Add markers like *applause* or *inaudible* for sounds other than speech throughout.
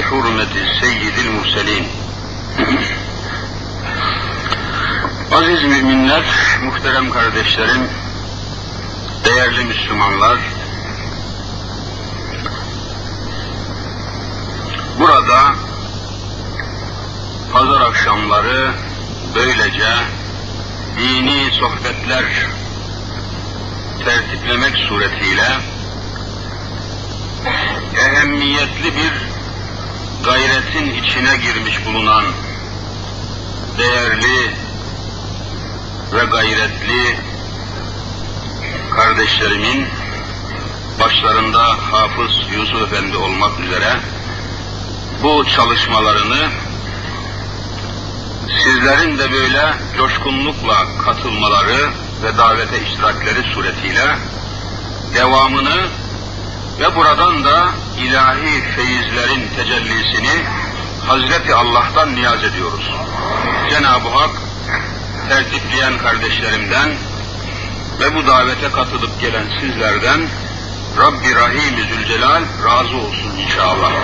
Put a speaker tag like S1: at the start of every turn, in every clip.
S1: بحرمة سيد المرسلين Aziz müminler, muhterem kardeşlerim, değerli Müslümanlar, burada pazar akşamları böylece dini sohbetler tertiplemek suretiyle ehemmiyetli bir gayretin içine girmiş bulunan değerli ve gayretli kardeşlerimin başlarında Hafız Yusuf Efendi olmak üzere bu çalışmalarını sizlerin de böyle coşkunlukla katılmaları ve davete iştirakleri suretiyle devamını ve buradan da ilahi feyizlerin tecellisini Hazreti Allah'tan niyaz ediyoruz. Cenab-ı Hak tertipleyen kardeşlerimden ve bu davete katılıp gelen sizlerden Rabbi Rahim-i Zülcelal razı olsun inşallah. *clears throat*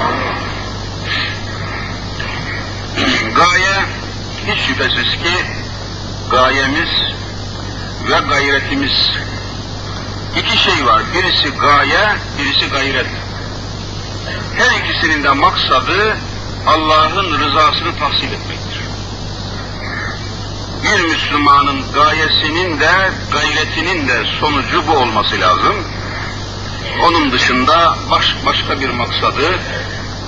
S1: Gaye hiç şüphesiz ki gayemiz ve gayretimiz iki şey var. Birisi gaye, birisi gayret. Her ikisinin de maksadı Allah'ın rızasını tahsil etmektir. Bir Müslümanın gayesinin de gayretinin de sonucu bu olması lazım. Onun dışında baş, başka bir maksadı,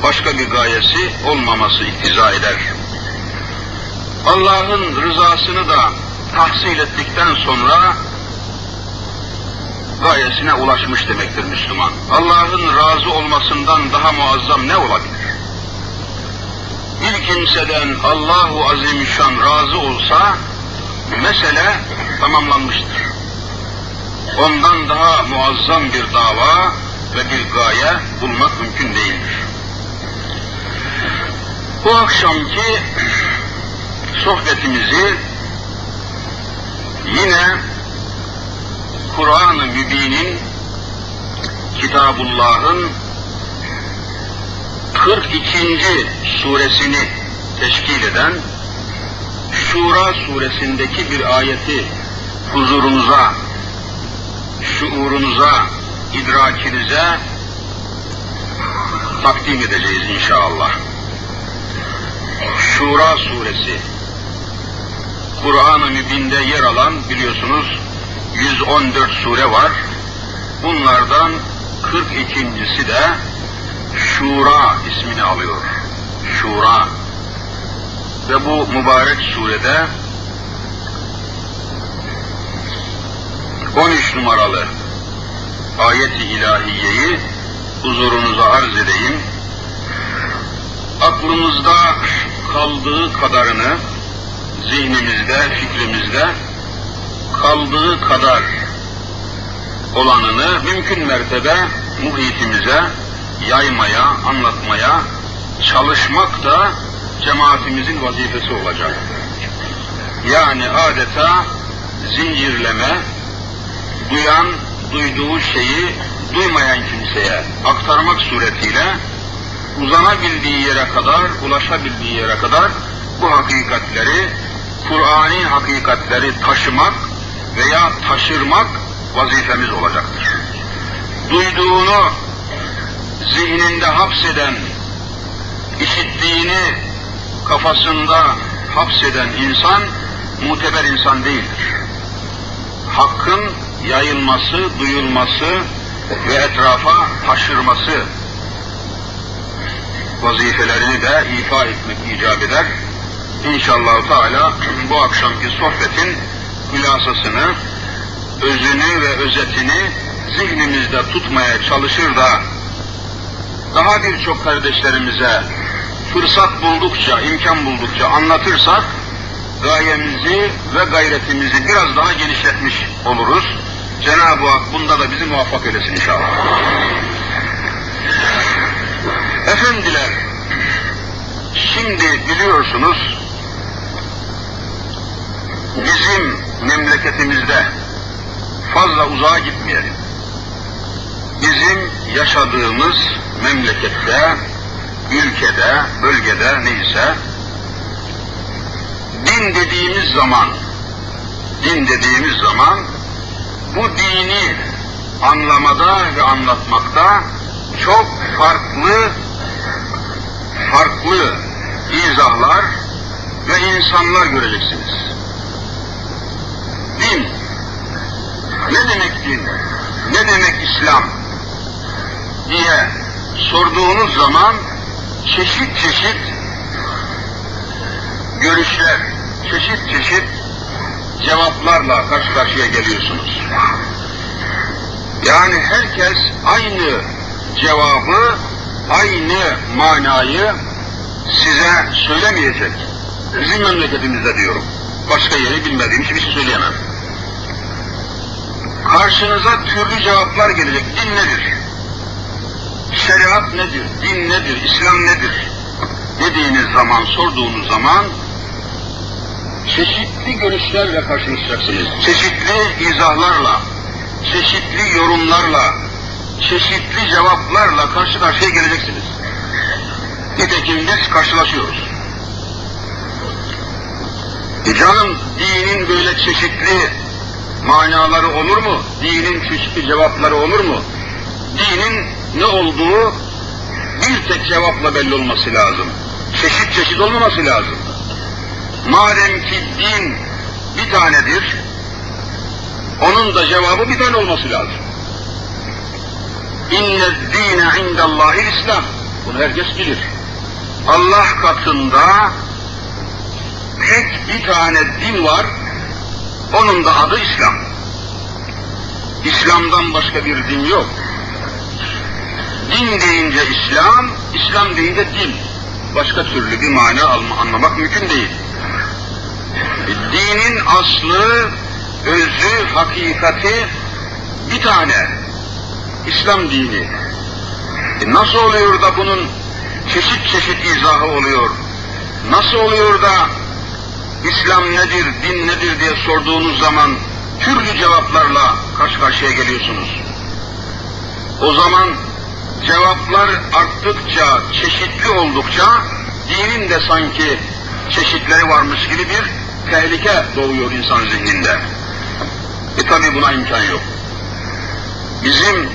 S1: başka bir gayesi olmaması iktiza eder. Allah'ın rızasını da tahsil ettikten sonra gayesine ulaşmış demektir Müslüman. Allah'ın razı olmasından daha muazzam ne olabilir? Bir kimseden Allahu Azimüşşan razı olsa mesele tamamlanmıştır. Ondan daha muazzam bir dava ve bir gaye bulmak mümkün değildir. Bu akşamki *clears throat* sohbetimizi yine Kur'an-ı Mübin'in Kitabullah'ın 42. suresini teşkil eden Şura suresindeki bir ayeti huzurunuza, şuurunuza, idrakinize takdim edeceğiz inşallah. Şura suresi Kur'an-ı Mübin'de yer alan biliyorsunuz 114 sure var. Bunlardan 42.si de Şura ismini alıyor. Şura. Ve bu mübarek surede 13 numaralı ayeti ilahiyeyi huzurunuza arz edeyim. Aklımızda kaldığı kadarını zihnimizde, fikrimizde kaldığı kadar olanını mümkün mertebe muhitimize yaymaya, anlatmaya çalışmak da cemaatimizin vazifesi olacak. Yani adeta zincirleme, duyan, duyduğu şeyi duymayan kimseye aktarmak suretiyle uzanabildiği yere kadar, ulaşabildiği yere kadar bu hakikatleri, Kur'ani hakikatleri taşımak veya taşırmak vazifemiz olacaktır. Duyduğunu zihninde hapseden, işittiğini kafasında hapseden insan muteber insan değildir. Hakkın yayılması, duyulması ve etrafa taşırması vazifelerini de ifa etmek icap eder. İnşallah Teala bu akşamki sohbetin hülasasını, özünü ve özetini zihnimizde tutmaya çalışır da daha birçok kardeşlerimize fırsat buldukça, imkan buldukça anlatırsak gayemizi ve gayretimizi biraz daha genişletmiş oluruz. Cenab-ı Hak bunda da bizi muvaffak eylesin inşallah. Efendiler, şimdi biliyorsunuz bizim memleketimizde fazla uzağa gitmeyelim. Bizim yaşadığımız memlekette, ülke ülkede, bölgede neyse din dediğimiz zaman din dediğimiz zaman bu dini anlamada ve anlatmakta çok farklı farklı izahlar ve insanlar göreceksiniz. Din ne demek din? Ne demek İslam? diye sorduğunuz zaman çeşit çeşit görüşler, çeşit çeşit cevaplarla karşı karşıya geliyorsunuz. Yani herkes aynı cevabı, aynı manayı size söylemeyecek. Bizim memleketimizde diyorum. Başka yeri bilmediğim için bir şey söyleyemem. Karşınıza türlü cevaplar gelecek. Din nedir? Şeriat nedir? Din nedir? İslam nedir? Dediğiniz zaman, sorduğunuz zaman çeşitli görüşlerle karşılaşacaksınız. Çeşitli izahlarla, çeşitli yorumlarla, çeşitli cevaplarla karşı karşıya geleceksiniz. Nitekim biz karşılaşıyoruz. E canım dinin böyle çeşitli manaları olur mu? Dinin çeşitli cevapları olur mu? Dinin ne olduğu bir tek cevapla belli olması lazım. Çeşit çeşit olmaması lazım. Madem ki din bir tanedir, onun da cevabı bir tane olması lazım. İnne dine indallahil İslam. Bunu herkes bilir. Allah katında tek bir tane din var, onun da adı İslam. İslam'dan başka bir din yok. Din deyince İslam, İslam deyince din. Başka türlü bir mana alma, anlamak mümkün değil. Dinin aslı, özü, hakikati bir tane. İslam dini. E nasıl oluyor da bunun çeşit çeşit izahı oluyor? Nasıl oluyor da İslam nedir, din nedir diye sorduğunuz zaman türlü cevaplarla karşı karşıya geliyorsunuz. O zaman cevaplar arttıkça, çeşitli oldukça dinin de sanki çeşitleri varmış gibi bir tehlike doğuyor insan zihninde. E tabi buna imkan yok. Bizim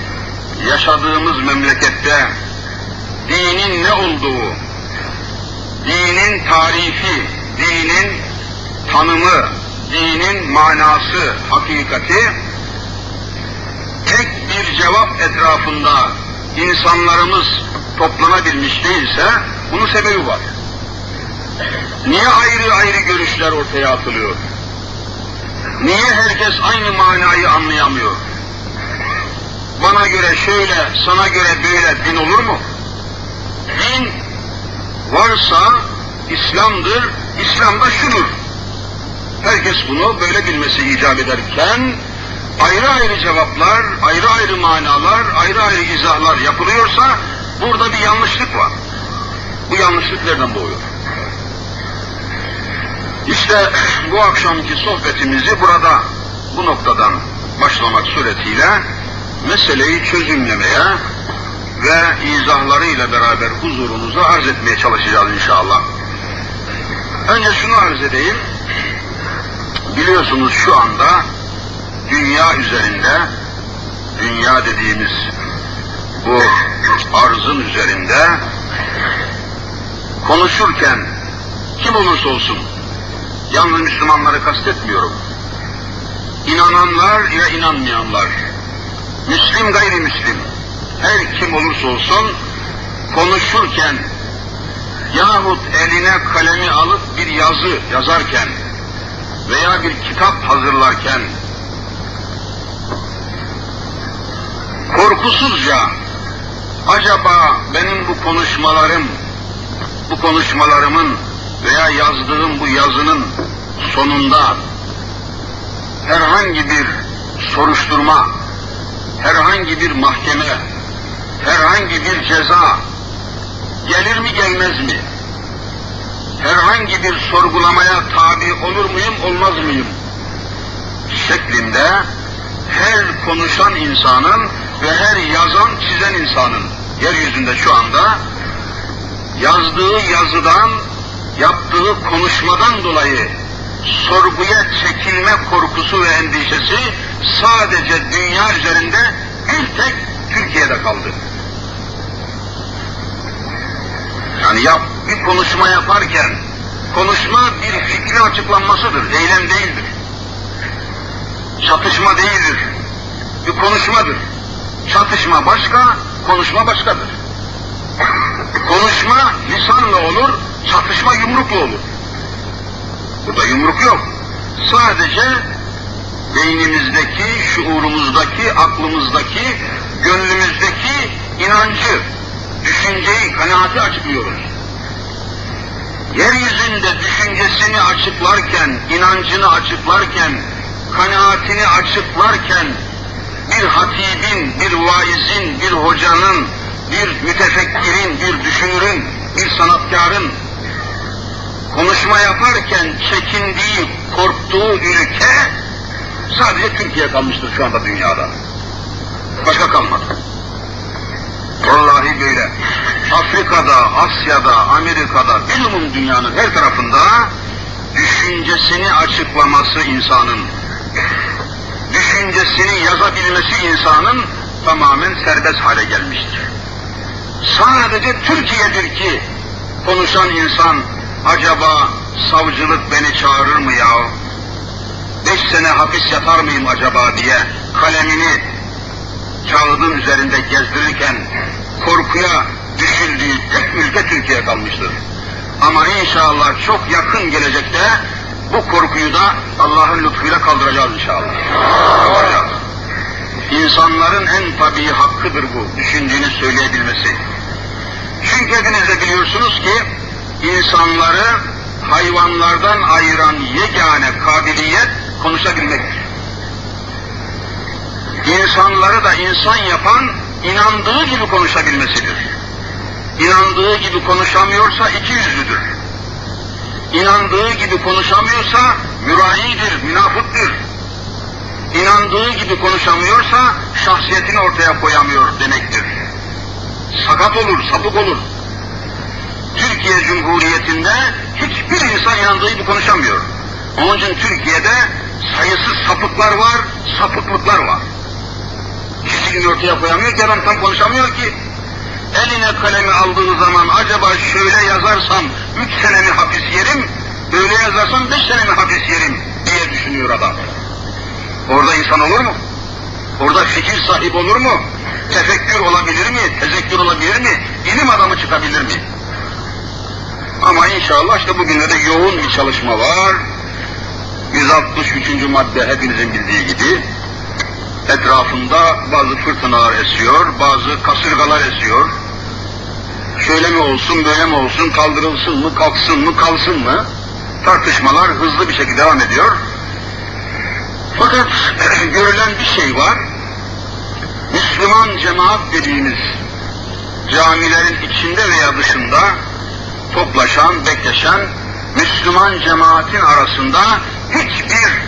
S1: yaşadığımız memlekette dinin ne olduğu, dinin tarifi, dinin tanımı, dinin manası, hakikati tek bir cevap etrafında insanlarımız toplanabilmiş değilse bunun sebebi var. Niye ayrı ayrı görüşler ortaya atılıyor? Niye herkes aynı manayı anlayamıyor? Bana göre şöyle, sana göre böyle din olur mu? Din varsa İslam'dır, İslam da şudur. Herkes bunu böyle bilmesi icap ederken ayrı ayrı cevaplar, ayrı ayrı manalar, ayrı ayrı izahlar yapılıyorsa burada bir yanlışlık var. Bu yanlışlık nereden doğuyor? İşte *clears throat* bu akşamki sohbetimizi burada, bu noktadan başlamak suretiyle meseleyi çözümlemeye ve izahlarıyla beraber huzurunuza arz etmeye çalışacağız inşallah. Önce şunu arz edeyim. Biliyorsunuz şu anda dünya üzerinde, dünya dediğimiz bu arzın üzerinde konuşurken kim olursa olsun, yalnız Müslümanları kastetmiyorum. İnananlar ile inanmayanlar, Müslim gayrimüslim, her kim olursa olsun konuşurken yahut eline kalemi alıp bir yazı yazarken veya bir kitap hazırlarken korkusuzca acaba benim bu konuşmalarım, bu konuşmalarımın veya yazdığım bu yazının sonunda herhangi bir soruşturma, herhangi bir mahkeme, herhangi bir ceza gelir mi gelmez mi? Herhangi bir sorgulamaya tabi olur muyum, olmaz mıyım? Şeklinde her konuşan insanın ve her yazan, çizen insanın yeryüzünde şu anda yazdığı yazıdan, yaptığı konuşmadan dolayı sorguya çekilme korkusu ve endişesi sadece dünya üzerinde bir tek Türkiye'de kaldı. Yani yap, bir konuşma yaparken, konuşma bir fikri açıklanmasıdır, eylem değildir. Çatışma değildir, bir konuşmadır. Çatışma başka, konuşma başkadır. Konuşma lisanla olur, çatışma yumrukla olur. Burada yumruk yok. Sadece beynimizdeki, şuurumuzdaki, aklımızdaki, gönlümüzdeki inancı, düşünceyi, kanaati açıklıyoruz. Yeryüzünde düşüncesini açıklarken, inancını açıklarken, kanaatini açıklarken, bir hatibin, bir vaizin, bir hocanın, bir mütefekkirin, bir düşünürün, bir sanatkarın konuşma yaparken çekindiği, korktuğu ülke sadece Türkiye kalmıştır şu anda dünyada. Başka kalmadı. Vallahi böyle. Afrika'da, Asya'da, Amerika'da, bilumum dünyanın her tarafında düşüncesini açıklaması insanın, düşüncesini yazabilmesi insanın tamamen serbest hale gelmiştir. Sadece Türkiye'dir ki konuşan insan acaba savcılık beni çağırır mı ya? Beş sene hapis yatar mıyım acaba diye kalemini kağıdın üzerinde gezdirirken korkuya düşüldüğü tek ülke Türkiye kalmıştır. Ama inşallah çok yakın gelecekte bu korkuyu da Allah'ın lütfuyla kaldıracağız inşallah. Kaldıracağız. İnsanların en tabii hakkıdır bu, düşündüğünü söyleyebilmesi. Çünkü hepiniz de biliyorsunuz ki insanları hayvanlardan ayıran yegane kabiliyet konuşabilmektir. İnsanları da insan yapan inandığı gibi konuşabilmesidir. İnandığı gibi konuşamıyorsa iki yüzlüdür. İnandığı gibi konuşamıyorsa müraidir, münafıktır. İnandığı gibi konuşamıyorsa şahsiyetini ortaya koyamıyor demektir. Sakat olur, sapık olur. Türkiye Cumhuriyeti'nde hiçbir insan inandığı gibi konuşamıyor. Onun için Türkiye'de sayısız sapıklar var, sapıklıklar var. Kişiliğini ortaya koyamıyor ki adam tam konuşamıyor ki. Eline kalemi aldığı zaman acaba şöyle yazarsam üç sene mi hapis yerim, böyle yazarsam beş sene mi hapis yerim diye düşünüyor adam. Orada insan olur mu? Orada fikir sahibi olur mu? Tefekkür olabilir mi? Tezekkür olabilir mi? İlim adamı çıkabilir mi? Ama inşallah işte bugünlerde yoğun bir çalışma var. 163. madde hepinizin bildiği gibi etrafında bazı fırtınalar esiyor, bazı kasırgalar esiyor. Şöyle mi olsun, böyle mi olsun, kaldırılsın mı, kalksın mı, kalsın mı? Tartışmalar hızlı bir şekilde devam ediyor. Fakat *clears throat* görülen bir şey var. Müslüman cemaat dediğimiz camilerin içinde veya dışında toplaşan, bekleşen Müslüman cemaatin arasında hiçbir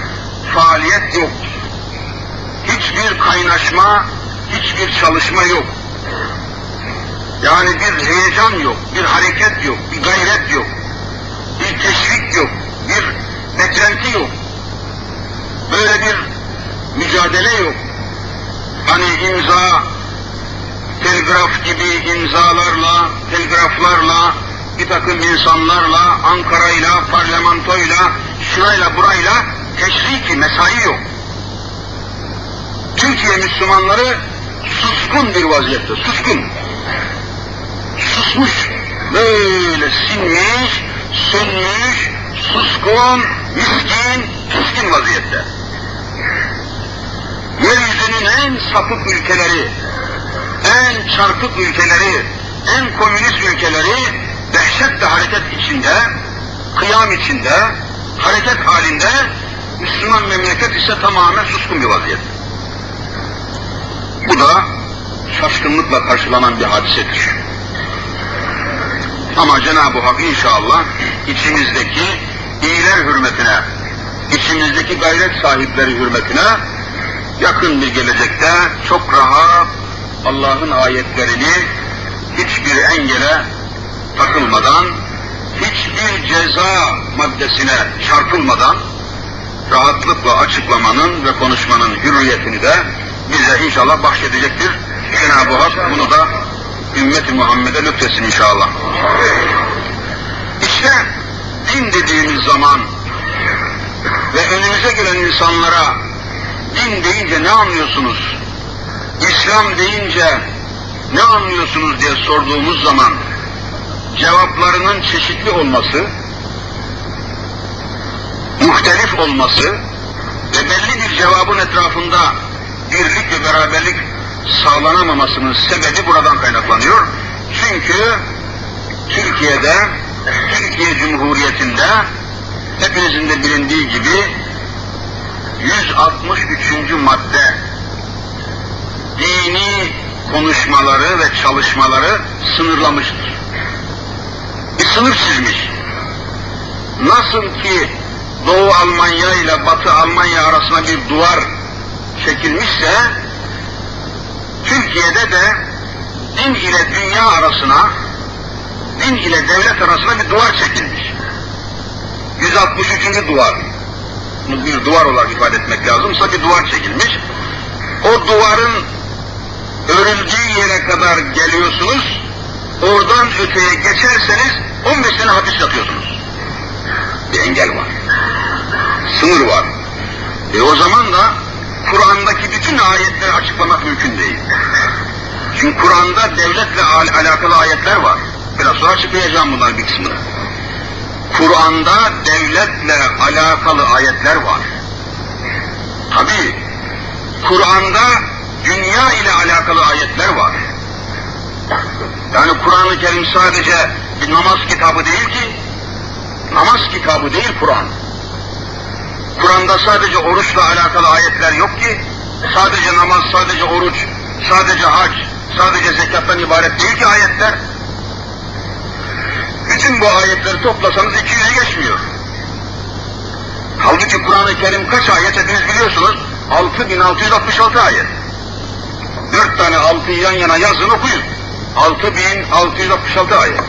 S1: faaliyet yok. Hiçbir kaynaşma, hiçbir çalışma yok. Yani bir heyecan yok, bir hareket yok, bir gayret yok, bir teşvik yok, bir beklenti yok. Böyle bir mücadele yok. Hani imza, telgraf gibi imzalarla, telgraflarla, bir takım insanlarla, Ankara'yla, parlamentoyla, şurayla burayla teşriki mesai yok. Türkiye Müslümanları suskun bir vaziyette, suskun. Susmuş, böyle sinmiş, sönmüş, suskun, miskin, miskin vaziyette. Yeryüzünün en sapık ülkeleri, en çarpık ülkeleri, en komünist ülkeleri dehşetle hareket içinde, kıyam içinde, hareket halinde, Müslüman memleket ise tamamen suskun bir vaziyet. Bu da şaşkınlıkla karşılanan bir hadisedir. Ama Cenab-ı Hak inşallah içimizdeki iyiler hürmetine, içimizdeki gayret sahipleri hürmetine yakın bir gelecekte çok rahat Allah'ın ayetlerini hiçbir engele takılmadan, hiçbir ceza maddesine çarpılmadan rahatlıkla açıklamanın ve konuşmanın hürriyetini de bize inşallah bahşedecektir. Cenab-ı Hak bunu da ümmeti Muhammed'e lütfetsin inşallah. İşte din dediğimiz zaman ve önümüze gelen insanlara din deyince ne anlıyorsunuz? İslam deyince ne anlıyorsunuz diye sorduğumuz zaman cevaplarının çeşitli olması, muhtelif olması ve belli bir cevabın etrafında birlik ve beraberlik sağlanamamasının sebebi buradan kaynaklanıyor. Çünkü Türkiye'de, Türkiye Cumhuriyeti'nde hepinizin de bilindiği gibi 163. madde dini konuşmaları ve çalışmaları sınırlamıştır. Bir sınır çizmiş. Nasıl ki Doğu Almanya ile Batı Almanya arasına bir duvar çekilmişse, Türkiye'de de din ile dünya arasına, din ile devlet arasına bir duvar çekilmiş. 163. duvar. Bunu bir duvar olarak ifade etmek lazımsa bir duvar çekilmiş. O duvarın örüldüğü yere kadar geliyorsunuz, oradan öteye geçerseniz 15 sene hapis yatıyorsunuz. Bir engel var. Sınır var. E o zaman da Kur'an'daki bütün ayetleri açıklamak mümkün değil. Çünkü Kur'an'da devletle al alakalı ayetler var. Biraz sonra açıklayacağım bunların bir kısmını. Kur'an'da devletle alakalı ayetler var. Tabi Kur'an'da dünya ile alakalı ayetler var. Yani Kur'an-ı Kerim sadece bir namaz kitabı değil ki, namaz kitabı değil Kur'an. Sadece oruçla alakalı ayetler yok ki, sadece namaz, sadece oruç, sadece hac, sadece zekattan ibaret değil ki ayetler. Bütün bu ayetleri toplasanız 200'ü geçmiyor. Halbuki Kur'an-ı Kerim kaç ayet hepiniz biliyorsunuz? 6666 ayet. Dört tane altıyı yan yana yazın okuyun. 6666 ayet.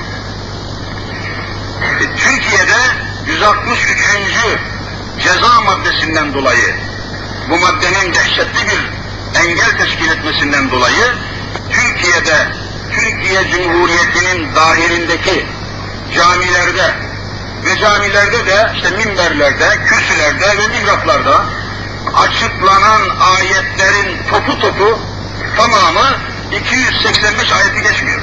S1: E, Türkiye'de 163. ceza maddesinden dolayı bu maddenin dehşetli bir engel teşkil etmesinden dolayı Türkiye'de Türkiye Cumhuriyeti'nin dahilindeki camilerde ve camilerde de işte minberlerde, kürsülerde ve mihraplarda açıklanan ayetlerin topu topu tamamı 285 ayeti geçmiyor.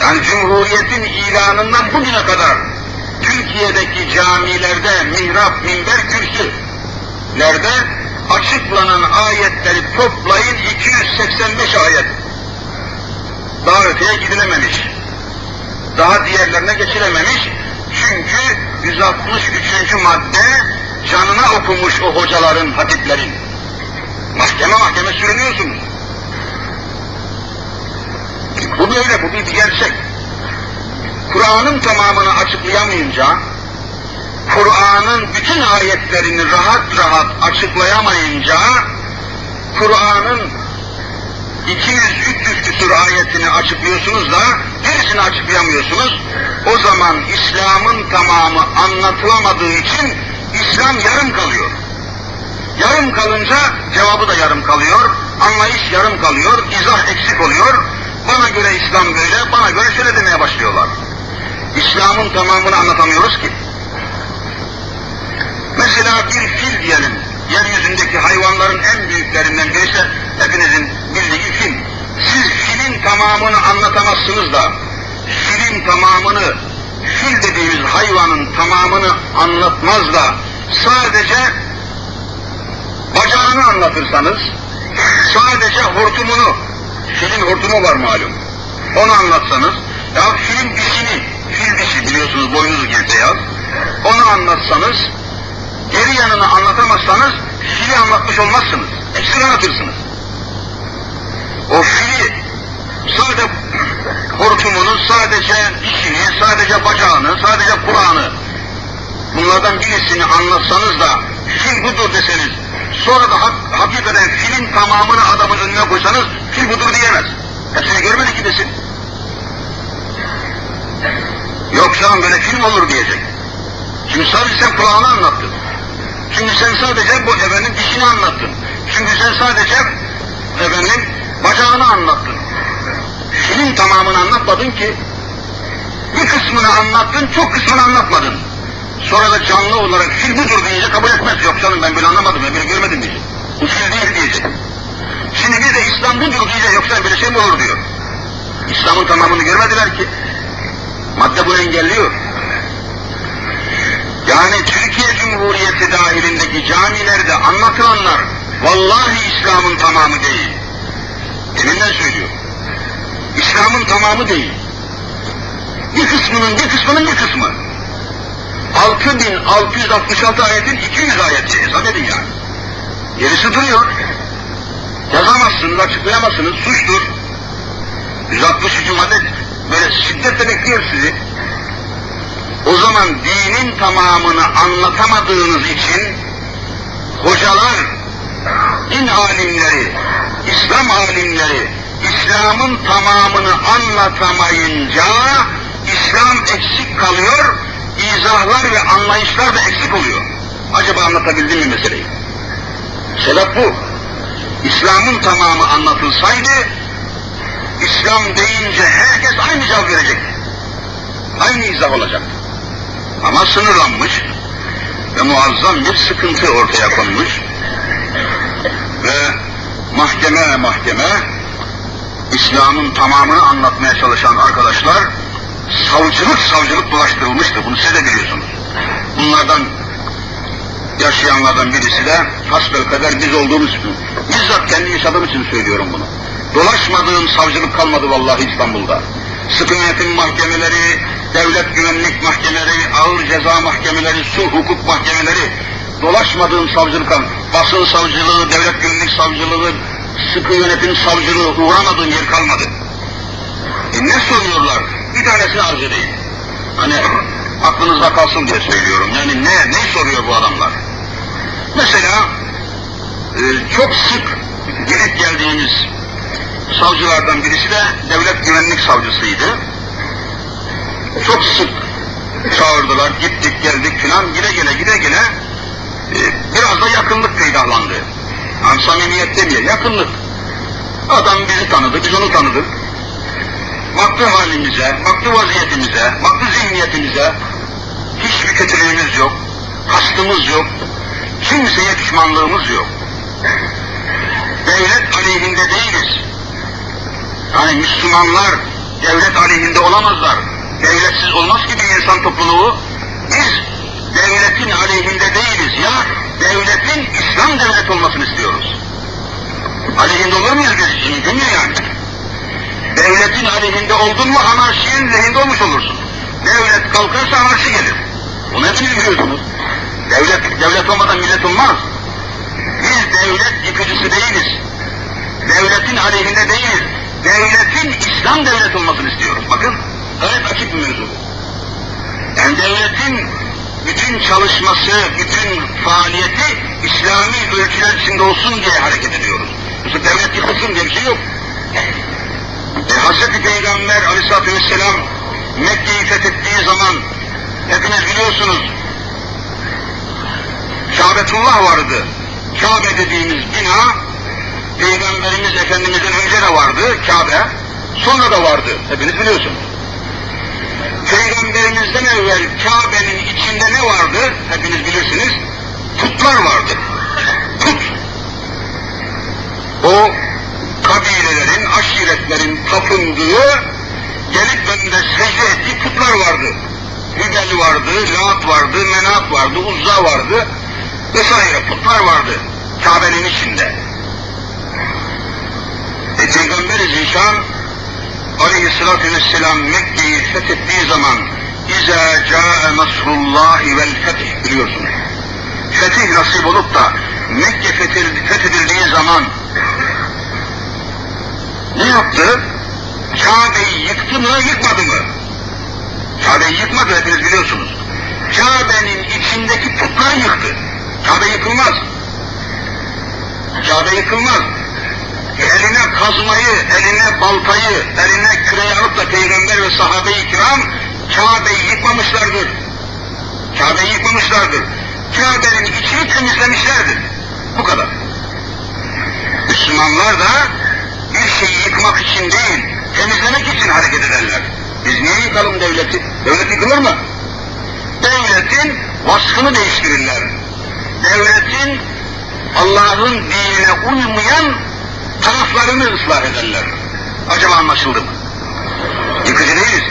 S1: Yani Cumhuriyet'in ilanından bugüne kadar Türkiye'deki camilerde mihrap, minber, kürsülerde açıklanan ayetleri toplayın 285 ayet. Daha öteye gidilememiş. Daha diğerlerine geçilememiş. Çünkü 163. madde canına okumuş o hocaların, hatiplerin. Mahkeme mahkeme sürünüyorsunuz. Bu böyle, bu bir gerçek. Kur'an'ın tamamını açıklayamayınca, Kur'an'ın bütün ayetlerini rahat rahat açıklayamayınca, Kur'an'ın 200-300 küsur ayetini açıklıyorsunuz da gerisini açıklayamıyorsunuz. O zaman İslam'ın tamamı anlatılamadığı için İslam yarım kalıyor. Yarım kalınca cevabı da yarım kalıyor, anlayış yarım kalıyor, izah eksik oluyor. Bana göre İslam böyle, bana göre şöyle demeye başlıyorlar. İslam'ın tamamını anlatamıyoruz ki. Mesela bir fil diyelim, yeryüzündeki hayvanların en büyüklerinden birisi hepinizin bildiği fil. Siz filin tamamını anlatamazsınız da, filin tamamını, fil dediğimiz hayvanın tamamını anlatmaz da, sadece bacağını anlatırsanız, sadece hortumunu, filin hortumu var malum, onu anlatsanız, ya filin dişini, fil dişi biliyorsunuz boynuzu gibi beyaz, onu anlatsanız, geri yanını anlatamazsanız, fili anlatmış olmazsınız, eksik anlatırsınız. O fili, sadece hortumunu, sadece dişini, sadece bacağını, sadece Kur'an'ı, bunlardan birisini anlatsanız da, fil budur deseniz, sonra da hak, hakikaten filin tamamını adamın önüne koysanız, fil budur diyemez. Hepsini görmedik ki desin. İslam böyle film olur diyecek. Çünkü sadece sen kulağını anlattın. Çünkü sen sadece bu efendim dişini anlattın. Çünkü sen sadece efendim bacağını anlattın. Film tamamını anlatmadın ki. Bir kısmını anlattın, çok kısmını anlatmadın. Sonra da canlı olarak film budur deyince kabul etmez. Yok canım ben böyle anlamadım, ben böyle görmedim diyecek. Bu film değil diyecek. Şimdi bir de İslam budur diyecek, yoksa böyle şey mi olur diyor. İslam'ın tamamını görmediler ki. Madde bunu engelliyor. Yani Türkiye Cumhuriyeti dahilindeki camilerde anlatılanlar vallahi İslam'ın tamamı değil. Deminden söylüyor. İslam'ın tamamı değil. Bir kısmının bir kısmının bir kısmı. 6666 ayetin 200 ayeti hesap edin yani. Gerisi duruyor. Yazamazsınız, açıklayamazsınız, suçtur. 163 madde böyle şiddetle bekliyor sizi. O zaman dinin tamamını anlatamadığınız için hocalar, din alimleri, İslam alimleri İslam'ın tamamını anlatamayınca İslam eksik kalıyor, izahlar ve anlayışlar da eksik oluyor. Acaba anlatabildim mi meseleyi? Sebep bu. İslam'ın tamamı anlatılsaydı, İslam deyince herkes aynı cevap verecek. Aynı izah olacak. Ama sınırlanmış ve muazzam bir sıkıntı ortaya konmuş ve mahkeme mahkeme İslam'ın tamamını anlatmaya çalışan arkadaşlar savcılık savcılık bulaştırılmıştır. Bunu siz de biliyorsunuz. Bunlardan yaşayanlardan birisi de hasbelkader biz olduğumuz için, bizzat kendi yaşadığım için söylüyorum bunu. Dolaşmadığım savcılık kalmadı vallahi İstanbul'da. Sıkı yönetim mahkemeleri, devlet güvenlik mahkemeleri, ağır ceza mahkemeleri, su hukuk mahkemeleri, dolaşmadığım savcılık kalmadı. Basın savcılığı, devlet güvenlik savcılığı, sıkı yönetim savcılığı uğramadığım yer kalmadı. E ne soruyorlar? Bir tanesini arz edeyim. Hani aklınızda kalsın diye söylüyorum. Yani ne, ne soruyor bu adamlar? Mesela e, çok sık gelip geldiğimiz savcılardan birisi de devlet güvenlik savcısıydı. Çok sık çağırdılar, gittik geldik filan, gide gele gide gele e, biraz da yakınlık peydahlandı. Yani samimiyet demiyor, yakınlık. Adam bizi tanıdı, biz onu tanıdık. Baktı halimize, baktı vaziyetimize, baktı zihniyetimize. Hiçbir kötülüğümüz yok, kastımız yok, kimseye pişmanlığımız yok. Devlet aleyhinde değiliz. Yani Müslümanlar devlet aleyhinde olamazlar. Devletsiz olmaz ki bir insan topluluğu. Biz devletin aleyhinde değiliz ya devletin İslam devlet olmasını istiyoruz. Aleyhinde olur muyuz biz? Mümkün mü yani? Devletin aleyhinde oldun mu anarşinin lehinde olmuş olursun. Devlet kalkarsa anarşi gelir. Bunu hepiniz biliyorsunuz. Devlet, devlet olmadan millet olmaz. Biz devlet yıkıcısı değiliz. Devletin aleyhinde değiliz. Devletin İslam devlet olmasını istiyoruz. Bakın gayet açık bir mevzu. Yani devletin bütün çalışması, bütün faaliyeti İslami ölçüler içinde olsun diye hareket ediyoruz. Yoksa devlet yıkılsın diye bir şey yok. E, Hz. Peygamber aleyhissalatü vesselam Mekke'yi fethettiği zaman hepiniz biliyorsunuz Kâbetullah vardı. Kabe dediğimiz bina Peygamberimiz Efendimiz'in önce de vardı Kabe, sonra da vardı. Hepiniz biliyorsunuz. Peygamberimizden evvel Kabe'nin içinde ne vardı? Hepiniz bilirsiniz. Putlar vardı. Put. O kabilelerin, aşiretlerin tapındığı, gelip önünde secde ettiği putlar vardı. Hübel vardı, Lat vardı, Menat vardı, Uzza vardı vesaire putlar vardı Kabe'nin içinde. E, Peygamber-i Zişan aleyhissalatü vesselam Mekke'yi fethettiği zaman İzâ câe nasrullâhi vel fetih biliyorsunuz. Fetih nasip olup da Mekke fethedildiği zaman ne yaptı? Kabe'yi yıktı mı, yıkmadı mı? Kabe'yi yıkmadı hepiniz biliyorsunuz. Kabe'nin içindeki putları yıktı. Kabe yıkılmaz. Kabe yıkılmaz. Eline kazmayı, eline baltayı, eline küreği alıp da Peygamber ve sahabe-i kiram Kabe'yi yıkmamışlardır. Kabe'yi yıkmamışlardır. Kabe'nin içini temizlemişlerdir. Bu kadar. Müslümanlar da bir şeyi yıkmak için değil, temizlemek için hareket ederler. Biz niye yıkalım devleti? Devlet yıkılır mı? Devletin vasfını değiştirirler. Devletin Allah'ın dinine uymayan taraflarını ıslah ederler. Acaba anlaşıldı mı? Yıkıcı değiliz.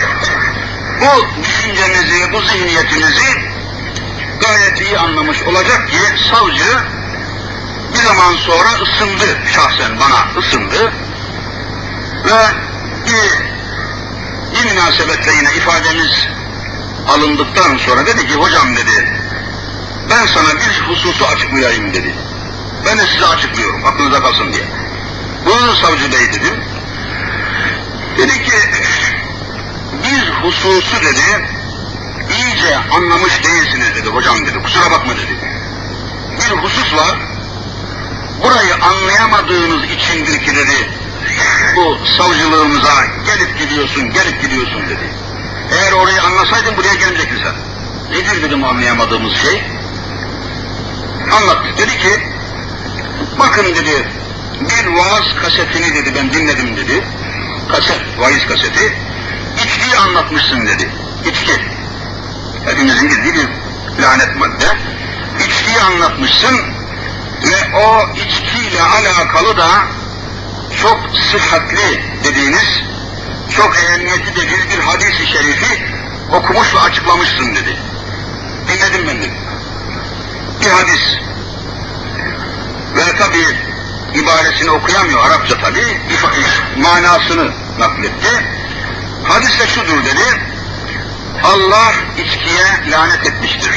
S1: Bu düşüncemizi, bu zihniyetimizi gayet iyi anlamış olacak ki savcı bir zaman sonra ısındı şahsen bana ısındı ve bir, bir münasebetle yine ifademiz alındıktan sonra dedi ki hocam dedi ben sana bir hususu açıklayayım dedi. Ben de size açıklıyorum aklınıza kalsın diye. Buyurun savcı bey dedim. Dedi ki bir hususu dedi iyice anlamış değilsiniz dedi hocam dedi kusura bakma dedi. Bir husus var burayı anlayamadığınız içindir ki dedi bu savcılığımıza gelip gidiyorsun gelip gidiyorsun dedi. Eğer orayı anlasaydın buraya gelmeyecektin sen. Nedir dedim anlayamadığımız şey? Anlattı. Dedi ki bakın dedi bir vaaz kasetini dedi ben dinledim dedi. Kaset, vaiz kaseti. İçkiyi anlatmışsın dedi. İçki. Hepimizin bildiği bir lanet madde. İçkiyi anlatmışsın ve o içkiyle alakalı da çok sıhhatli dediğiniz, çok ehemmiyetli dediğiniz bir hadis-i şerifi okumuş ve açıklamışsın dedi. Dinledim ben dedi. Bir hadis. Ve tabi ibaresini okuyamıyor Arapça tabi, manasını nakletti. Hadis de şudur dedi, Allah içkiye lanet etmiştir.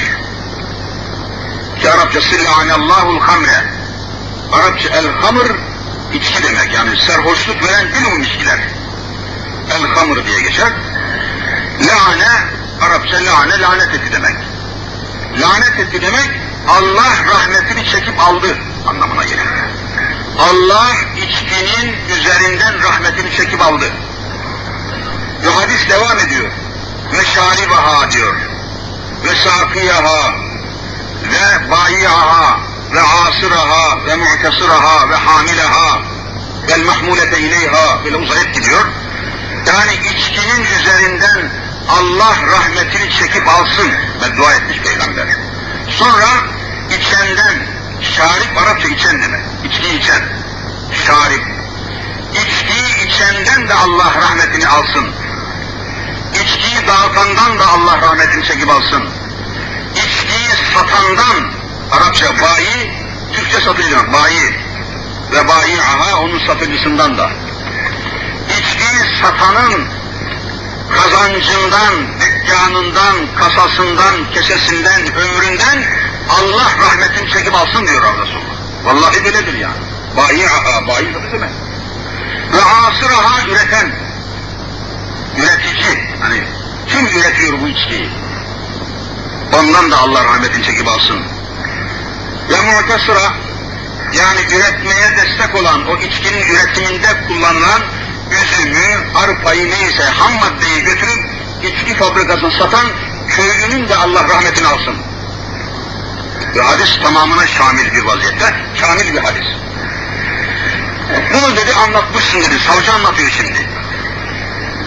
S1: Ki Arapçası la'anallahul hamre. Arapça el hamr içki demek yani serhoşluk veren bilumum içkiler. El hamr diye geçer. La'ane, Arapça la'ane lanet etti demek. Lanet etti demek Allah rahmetini çekip aldı anlamına gelir. Allah içkinin üzerinden rahmetini çekip aldı. Ve hadis devam ediyor. Ve şaribaha diyor. Ve sakiyaha ve bayiaha ve asıraha ve mu'tasıraha ve hamileha ve mahmulete ileyha böyle uzayıp gidiyor. Yani içkinin üzerinden Allah rahmetini çekip alsın ve dua etmiş peygamber. Sonra içenden, şarip Arapça içen demek, içki içen, şarip. İçkiyi içenden de Allah rahmetini alsın. İçkiyi dağıtandan da Allah rahmetini çekip alsın. İçkiyi satandan, Arapça bayi, Türkçe satıcı bayi. Ve bayi aha onun satıcısından da. İçkiyi satanın kazancından, dükkanından, kasasından, kesesinden, ömründen Allah rahmetini çekip alsın diyor Resulullah. Vallahi böyledir yani. Bayi bayi tabi demek. Ve asıraha üreten, üretici, hani kim üretiyor bu içkiyi? Ondan da Allah rahmetini çekip alsın. Ve muhtasıra, yani üretmeye destek olan, o içkinin üretiminde kullanılan üzümü, arpayı neyse ham maddeyi götürüp içki fabrikasını satan köylünün de Allah rahmetini alsın. Ve hadis tamamına şamil bir vaziyette, şamil bir hadis. Bunu dedi anlatmışsın dedi, savcı anlatıyor şimdi.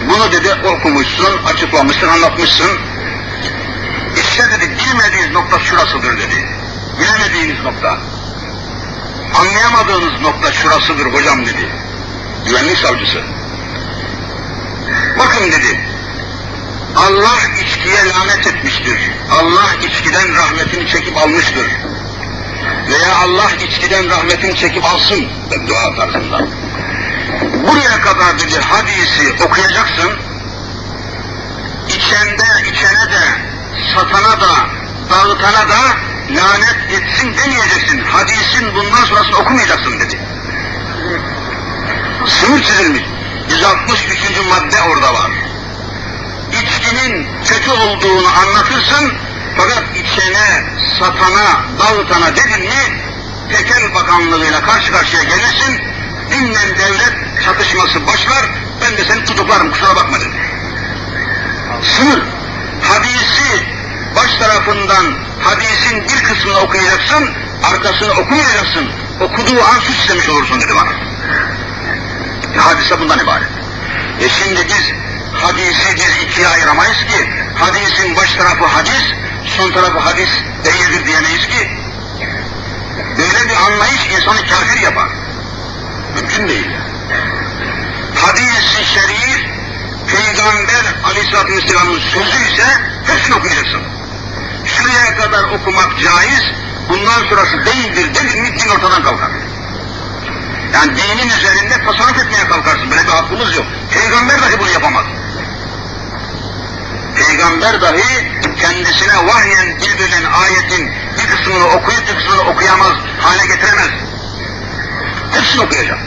S1: Bunu dedi okumuşsun, açıklamışsın, anlatmışsın. İşte dedi bilmediğiniz nokta şurasıdır dedi. Bilemediğiniz nokta. Anlayamadığınız nokta şurasıdır hocam dedi. Güvenlik savcısı. Bakın dedi. Allah içkiye lanet etmiştir. Allah içkiden rahmetini çekip almıştır. Veya Allah içkiden rahmetini çekip alsın. Dua tarzında. Buraya kadar dedi hadisi okuyacaksın. İçende, içene de, satana da, dağıtana da lanet etsin demeyeceksin. Hadisin bundan sonrasını okumayacaksın dedi. Sınır çizilmiş. 163. madde orada var. İçkinin kötü olduğunu anlatırsın, fakat içene, satana, dağıtana dedin mi, Tekel Bakanlığı'yla karşı karşıya gelirsin, dinle devlet çatışması başlar, ben de seni tutuklarım kusura bakma dedi. Sınır. tarafından hadisin bir kısmını okuyacaksın, arkasını okumayacaksın. Okuduğu an suç işlemiş olursun dedi bana. E, hadise bundan ibaret. E şimdi biz hadisi biz ikiye ayıramayız ki, hadisin baş tarafı hadis, son tarafı hadis değildir diyemeyiz ki. Böyle bir anlayış insanı kafir yapar. Mümkün değil. Hadis-i şerif, Peygamber aleyhissalatü vesselamın sözü ise hepsini okuyacaksın. Şuraya kadar okumak caiz, bundan sonrası değildir dedin mi din ortadan kalkar. Yani dinin üzerinde tasarruf etmeye kalkarsın. Böyle bir hakkımız yok. Peygamber dahi bunu yapamaz. Peygamber dahi kendisine vahyen bildirilen ayetin bir kısmını okuyup bir kısmını okuyamaz, hale getiremez. Hepsini okuyacak.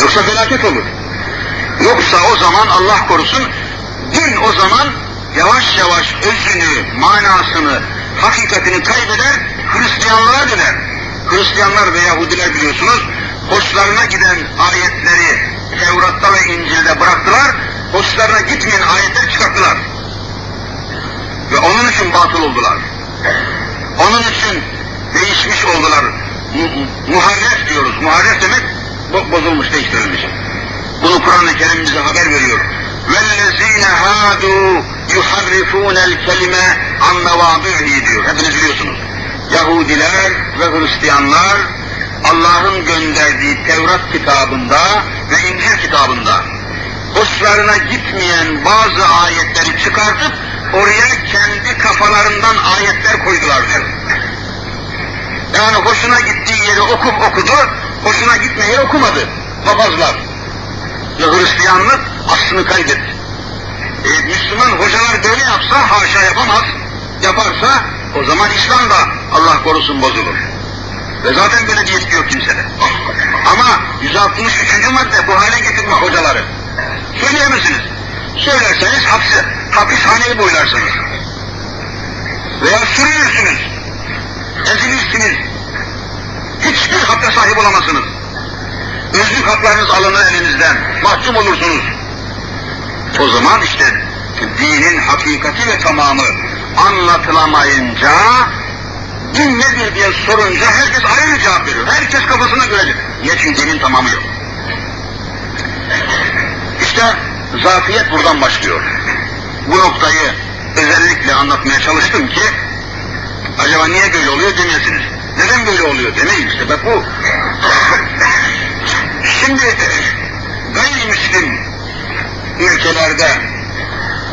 S1: Yoksa felaket olur. Yoksa o zaman Allah korusun, din o zaman yavaş yavaş özünü, manasını, hakikatini kaybeder, Hristiyanlığa döner. Hristiyanlar ve Yahudiler biliyorsunuz, hoşlarına giden ayetleri Tevrat'ta ve İncil'de bıraktılar, hoşlarına gitmeyen ayetler çıkarttılar. Ve onun için batıl oldular. Onun için değişmiş oldular. Muharref diyoruz. Muharref demek bo bozulmuş, değiştirilmiş. Bunu Kur'an-ı Kerim bize haber veriyor. وَالَّذ۪ينَ هَادُوا يُحَرِّفُونَ الْكَلِمَ عَنْ مَوَابِعِهِ diyor. Hepiniz biliyorsunuz. Yahudiler ve Hristiyanlar Allah'ın gönderdiği Tevrat kitabında ve İncil kitabında hoşlarına gitmeyen bazı ayetleri çıkartıp oraya kendi kafalarından ayetler koydular diyor. Yani hoşuna gittiği yeri okup okudu, hoşuna gitmeyi okumadı. Papazlar ve Hristiyanlık aslını kaybetti. E, Müslüman hocalar böyle yapsa haşa yapamaz. Yaparsa o zaman İslam da Allah korusun bozulur. Ve zaten böyle bir yetki yok kimsede. Ama 163. madde bu hale getirme hocaları. Söyleyemezsiniz. Söylerseniz hapse, hapishaneyi boylarsınız. Veya sürülürsünüz. Ezilirsiniz. Hiçbir hakka sahip olamazsınız. Özlük haklarınız alınır elinizden. Mahkum olursunuz. O zaman işte dinin hakikati ve tamamı anlatılamayınca din nedir diye sorunca herkes ayrı cevap veriyor. Herkes kafasına göre. Niye? Çünkü dinin tamamı yok. İşte zafiyet buradan başlıyor. Bu noktayı özellikle anlatmaya çalıştım ki acaba niye böyle oluyor demeyesiniz. Neden böyle oluyor demeyin işte bak bu. Şimdi gayrimüslim ülkelerde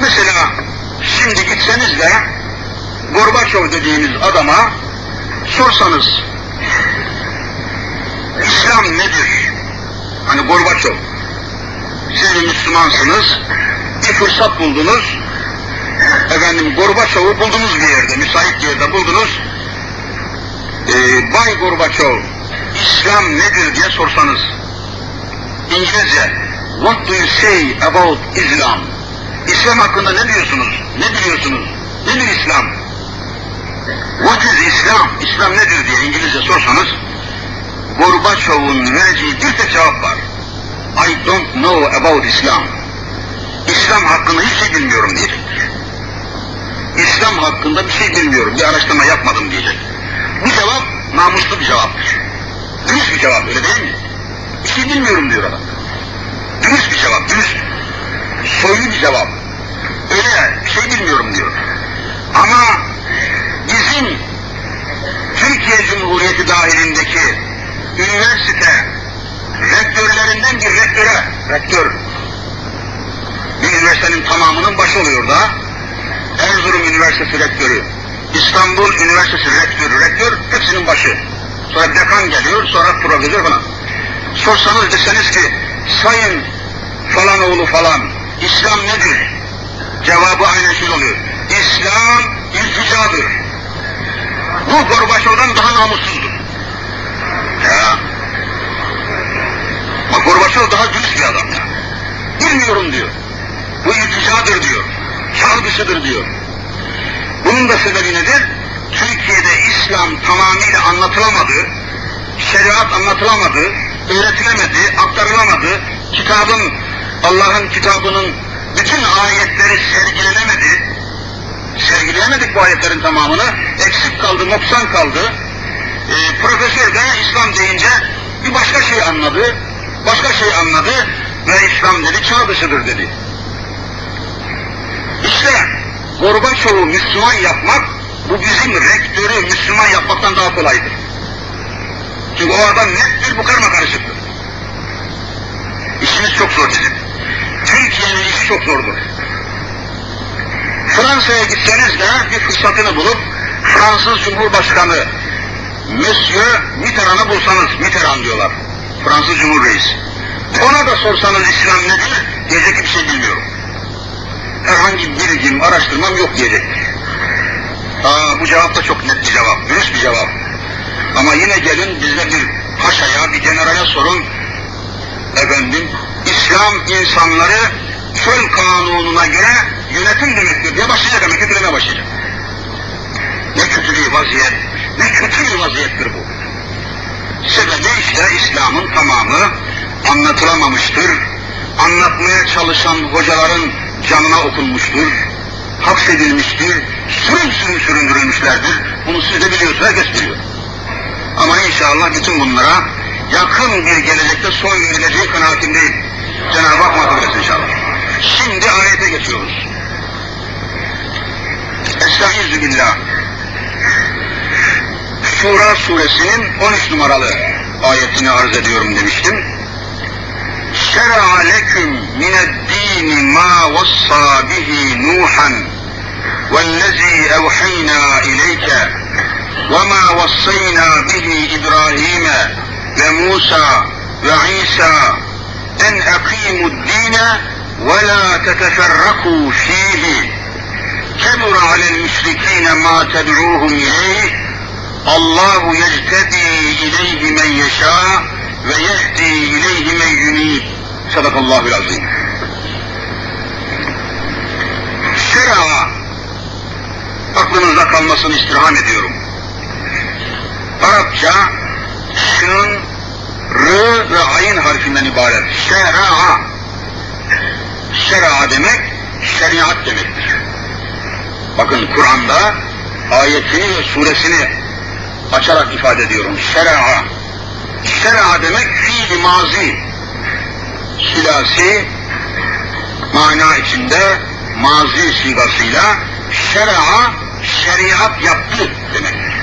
S1: mesela şimdi gitseniz de Gorbaçov dediğiniz adama sorsanız İslam nedir? Hani Gorbaçov siz Müslümansınız bir fırsat buldunuz efendim Gorbaçov'u buldunuz bir yerde müsait bir yerde buldunuz ee, Bay Gorbaçov İslam nedir diye sorsanız İngilizce What do you say about Islam? İslam hakkında ne diyorsunuz? Ne biliyorsunuz? Nedir İslam? What is İslam? İslam nedir diye İngilizce sorsanız Gorbaçov'un vereceği bir tek cevap var. I don't know about Islam. İslam hakkında hiç şey bilmiyorum diyecek. İslam hakkında bir şey bilmiyorum, bir araştırma yapmadım diyecek. Bu cevap namuslu bir cevaptır. Dürüst bir cevap öyle değil mi? Bir şey bilmiyorum diyor adam. Dürüst bir cevap, dürüst. Soylu bir cevap. Öyle bir şey bilmiyorum diyor. Ama bizim Türkiye Cumhuriyeti dahilindeki üniversite rektörlerinden bir rektöre, rektör, bir üniversitenin tamamının başı oluyor da, Erzurum Üniversitesi rektörü, İstanbul Üniversitesi rektörü, rektör hepsinin başı. Sonra dekan geliyor, sonra profesör falan. Sorsanız deseniz ki, sayın falan oğlu falan, İslam nedir? Cevabı aynı şey oluyor. İslam ilticadır. Bu Gorbaçov'dan daha namussuzdur. Ya. Bak Gorbaçov daha dürüst bir adam ya. Bilmiyorum diyor. Bu ilticadır diyor. Çağ diyor. Bunun da sebebi nedir? Türkiye'de İslam tamamıyla anlatılamadı, şeriat anlatılamadı, öğretilemedi, aktarılamadı, kitabın, Allah'ın kitabının bütün ayetleri sergilenemedi, Öğrenemedik bu ayetlerin tamamını. Eksik kaldı, noksan kaldı. Ee, profesör de İslam deyince bir başka şey anladı. Başka şey anladı ve İslam dedi çağ dışıdır dedi. İşte Gorbaçov'u Müslüman yapmak bu bizim rektörü Müslüman yapmaktan daha kolaydır. Çünkü o adam nettir, bu karma karışıktır. İşimiz çok zor bizim. Türkiye'nin işi çok zordur. Fransa'ya gitseniz de bir fırsatını bulup Fransız Cumhurbaşkanı Monsieur Mitterrand'ı bulsanız, Mitterrand diyorlar. Fransız Cumhurreisi. Ona da sorsanız İslam nedir, diyecek bir şey bilmiyorum. Herhangi bir bilgim, araştırmam yok diyecektir. Aa, bu cevap da çok net bir cevap, dürüst bir cevap. Ama yine gelin bize bir paşaya, bir generale sorun. Efendim, İslam insanları çöl kanununa göre yönetim demektir diye başlayacak ama kötüleme başlayacak. Ne kötü bir vaziyet, ne kötü bir vaziyettir bu. Sebebi işte İslam'ın tamamı anlatılamamıştır. Anlatmaya çalışan hocaların canına okunmuştur. Hapsedilmiştir. Sürün sürün süründürülmüşlerdir. Bunu siz de biliyorsunuz, herkes biliyor. Ama inşallah bütün bunlara yakın bir gelecekte son verileceği kanaatindeyim. Cenab-ı Hak etsin inşallah. Şimdi ayete geçiyoruz. Estaizu billah. Şura suresinin 13 numaralı ayetini arz ediyorum demiştim. Şer'a leküm mineddini ma vassa bihi Nuhan vellezî evhayna ileyke ve ma vassayna bihi İbrahim'e ve Musa ve İsa en akimu dine teteferraku fihi kebura alel müşrikine ma ted'uhum ileyh Allahu yectedi ileyhi men yeşâ ve yehdi ileyhi men yunib. Sadakallahul azim. Şera aklınızda kalmasını istirham ediyorum. Arapça şın, r ve ayın harfinden ibaret. Şera. Şera demek şeriat demektir. Bakın Kur'an'da ayetini ve suresini açarak ifade ediyorum. Şer'a. Şer'a demek fiil mazi. Sülasi mana içinde mazi sigasıyla şer'a şeriat yaptı demektir.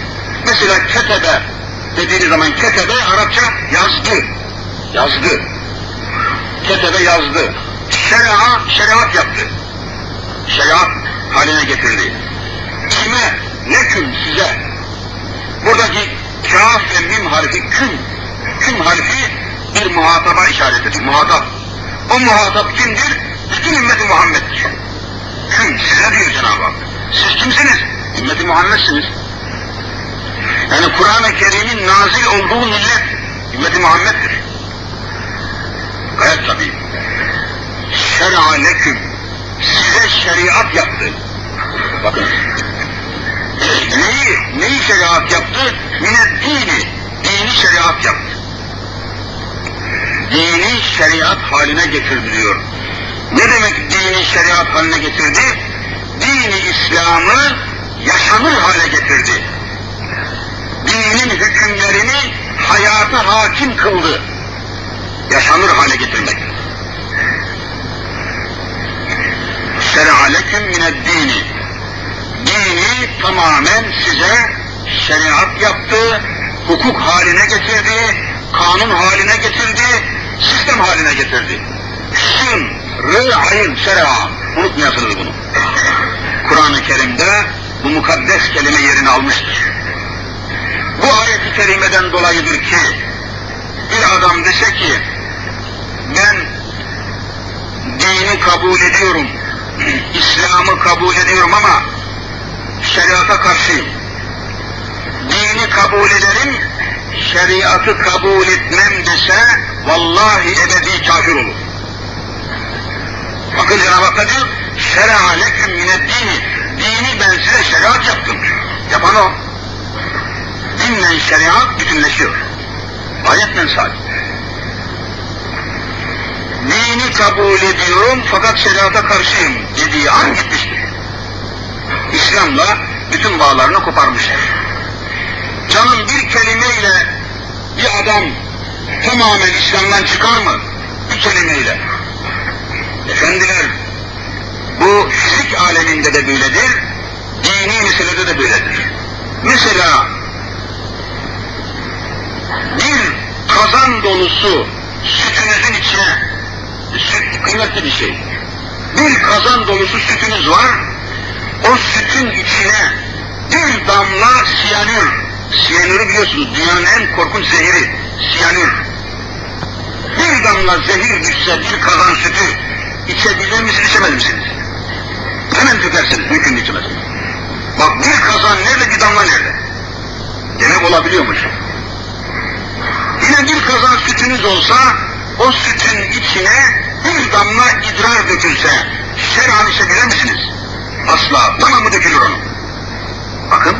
S1: Mesela ketebe dediğiniz zaman ketebe Arapça yazdı. Yazdı. Ketebe yazdı. Şer'a şeriat yaptı. Şeriat haline getirdi. Kime? Leküm size. Buradaki kaf ve mim harfi küm. Küm harfi bir muhataba işaret ediyor. Muhatap. O muhatap kimdir? Bütün ümmeti Muhammed'dir. Küm size diyor Cenab-ı Hak. Siz kimsiniz? Ümmeti Muhammed'siniz. Yani Kur'an-ı Kerim'in nazil olduğu millet ümmeti Muhammed'dir. Gayet tabii. Şer'a leküm. Size şeriat yaptı. Bakın. Neyi, neyi şeriat yaptı? Mine dini. Dini şeriat yaptı. Dini şeriat haline getirdi diyor. Ne demek dini şeriat haline getirdi? Dini İslam'ı yaşanır hale getirdi. Dinin hükümlerini hayata hakim kıldı. Yaşanır hale getirmek. Şer'a leküm mined dini. Tamamen size şeriat yaptı, hukuk haline getirdi, kanun haline getirdi, sistem haline getirdi. Şın, rı, ayın, şer'a. Unutmayasınız bunu. Kur'an-ı Kerim'de bu mukaddes kelime yerini almıştır. Bu ayet-i kerimeden dolayıdır ki bir adam dese ki ben dini kabul ediyorum, İslam'ı kabul ediyorum ama şeriata karşıyım. Dini kabul ederim, şeriatı kabul etmem dese vallahi ebedi kafir olur. Bakın Cenab-ı Hak diyor, şer'a leküm dini. Dini ben size şeriat yaptım. Yapan o. Dinle şeriat bütünleşiyor. Ayetle sabit. Dini kabul ediyorum fakat şeriata karşıyım dediği an gitmiştir. İslam'la bütün bağlarını koparmıştır. Canım bir kelimeyle bir adam tamamen İslam'dan çıkar mı? Bir kelimeyle. Efendiler, bu fizik aleminde de böyledir, dini meselede de böyledir. Mesela bir kazan dolusu sütünüzün içine, kıymetli bir şey, bir kazan dolusu sütünüz var, o sütün içine bir damla siyanür, siyanürü biliyorsunuz dünyanın en korkunç zehiri, siyanür. Bir damla zehir düşse bir kazan sütü içebilir misiniz, içemez misiniz? Hemen tükersiniz, mümkün içemezsiniz. Bak bir kazan nerede, bir damla nerede? Demek olabiliyormuş. Yine bir kazan sütünüz olsa, o sütün içine bir damla idrar dökülse, şerhan içebilir misiniz? Asla, tamamı dökülür onun. Bakın,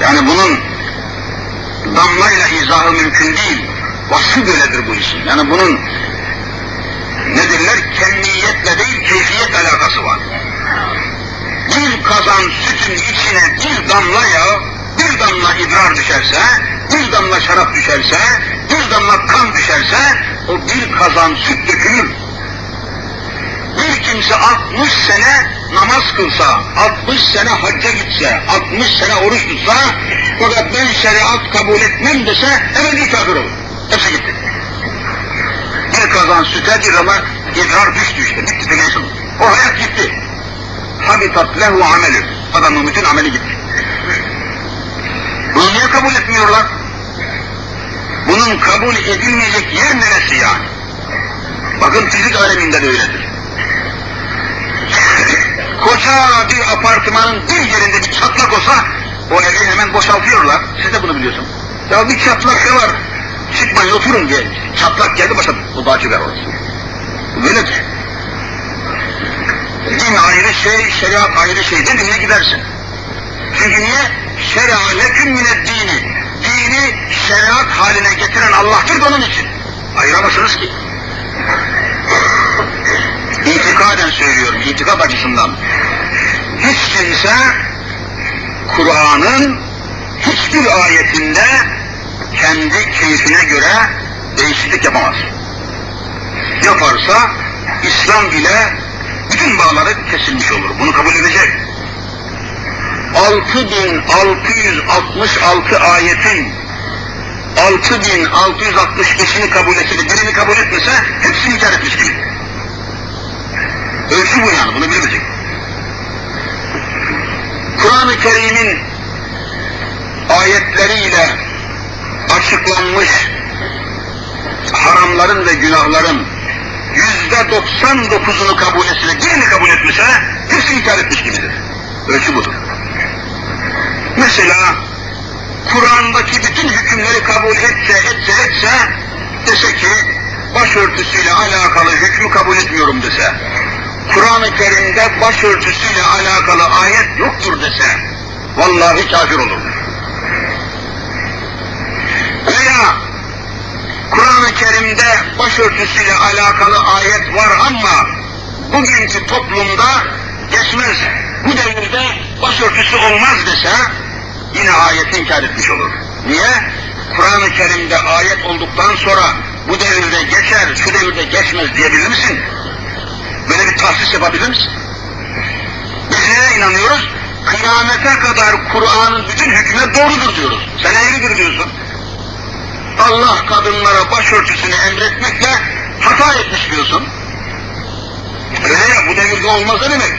S1: yani bunun damlayla izahı mümkün değil. Vasfı böyledir bu işin. Yani bunun ne derler? Kemmiyetle değil, keyfiyet alakası var. Bir kazan sütün içine bir damla yağ, bir damla idrar düşerse, bir damla şarap düşerse, bir damla kan düşerse, o bir kazan süt dökülür. Bir kimse 60 sene namaz kılsa, 60 sene hacca gitse, 60 sene oruç tutsa, fakat ben şeriat kabul etmem dese, hemen kafir olur. Hepsi gitti. Bir kazan süte bir ama idrar düştü işte, bitti de O hayat gitti. Habitat lehu amelü. Adamın bütün ameli gitti. Bunu niye kabul etmiyorlar? Bunun kabul edilmeyecek yer neresi yani? Bakın fizik aleminde de öyledir. *laughs* Koca bir apartmanın bir yerinde bir çatlak olsa o evi hemen boşaltıyorlar. Siz de bunu biliyorsunuz. Ya bir çatlak var. Çıkmayın oturun diye. Çatlak geldi başladı. O daha çıkar orası. Böyledir. Din ayrı şey, şeriat ayrı şey. Dediğine gidersin. Çünkü niye? Şer'a leküm mine dini. Dini şeriat haline getiren Allah'tır onun için. Ayıramazsınız ki. İtikaden söylüyorum, itikat açısından. Hiç kimse Kur'an'ın hiçbir ayetinde kendi keyfine göre değişiklik yapamaz. Yaparsa İslam ile bütün bağları kesilmiş olur. Bunu kabul edecek. 6666 ayetin 6665'ini kabul etse de birini kabul etmese hepsini inkar etmiş gibi. Ölçü bu yani, bunu bilecek. Kur'an-ı Kerim'in ayetleriyle açıklanmış haramların ve günahların yüzde doksan dokuzunu kabul etse de birini kabul etmese hepsini inkar etmiş gibidir. Ölçü budur. Mesela Kur'an'daki bütün hükümleri kabul etse, etse, etse, dese ki başörtüsüyle alakalı hükmü kabul etmiyorum dese, Kur'an-ı Kerim'de başörtüsüyle alakalı ayet yoktur dese, vallahi kafir olur. Veya Kur'an-ı Kerim'de başörtüsüyle alakalı ayet var ama bugünkü toplumda geçmez. Bu devirde başörtüsü olmaz dese yine ayeti inkar etmiş olur. Niye? Kur'an-ı Kerim'de ayet olduktan sonra bu devirde geçer, şu devirde geçmez diyebilir misin? Böyle bir tahsis yapabilir misin? Biz neye inanıyoruz? Kıyamete kadar Kur'an'ın bütün hükmü doğrudur diyoruz. Sen eğridir diyorsun. Allah kadınlara başörtüsünü emretmekle hata etmiş diyorsun. Öyle ya bu devirde olmaz demek?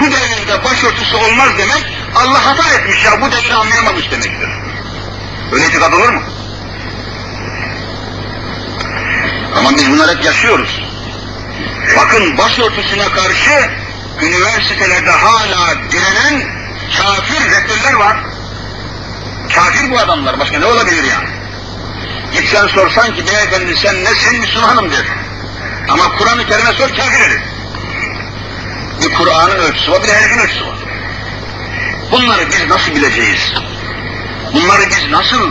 S1: Bu devirde başörtüsü olmaz demek Allah hata etmiş ya bu devri anlayamamış demektir. Öyle itikad olur mu? Ama biz bunları hep yaşıyoruz. Bakın başörtüsüne karşı üniversitelerde hala direnen kafir rektörler var. Kafir bu adamlar, başka ne olabilir yani? Gitsen sorsan ki beyefendi sen nesin Müslümanım der. Ama Kur'an-ı Kerim'e sor kafir. Bir Kur'an'ın ölçüsü var, bir herifin ölçüsü var. Bunları biz nasıl bileceğiz? Bunları biz nasıl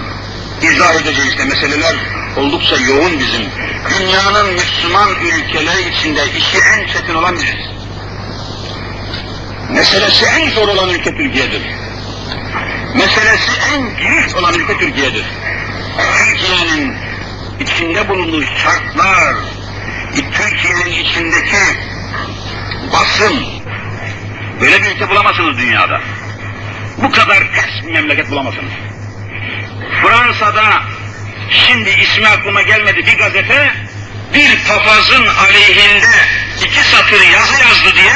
S1: izah edeceğiz de meseleler oldukça yoğun bizim. Dünyanın Müslüman ülkeleri içinde işi en çetin olan biziz. Meselesi en zor olan ülke Türkiye'dir. Meselesi en girift olan ülke Türkiye'dir. Türkiye'nin içinde bulunduğu şartlar, Türkiye'nin içindeki basın, böyle bir ülke bulamazsınız dünyada. Bu kadar memleket bulamazsınız. Fransa'da şimdi ismi aklıma gelmedi bir gazete bir papazın aleyhinde iki satır yazı yazdı diye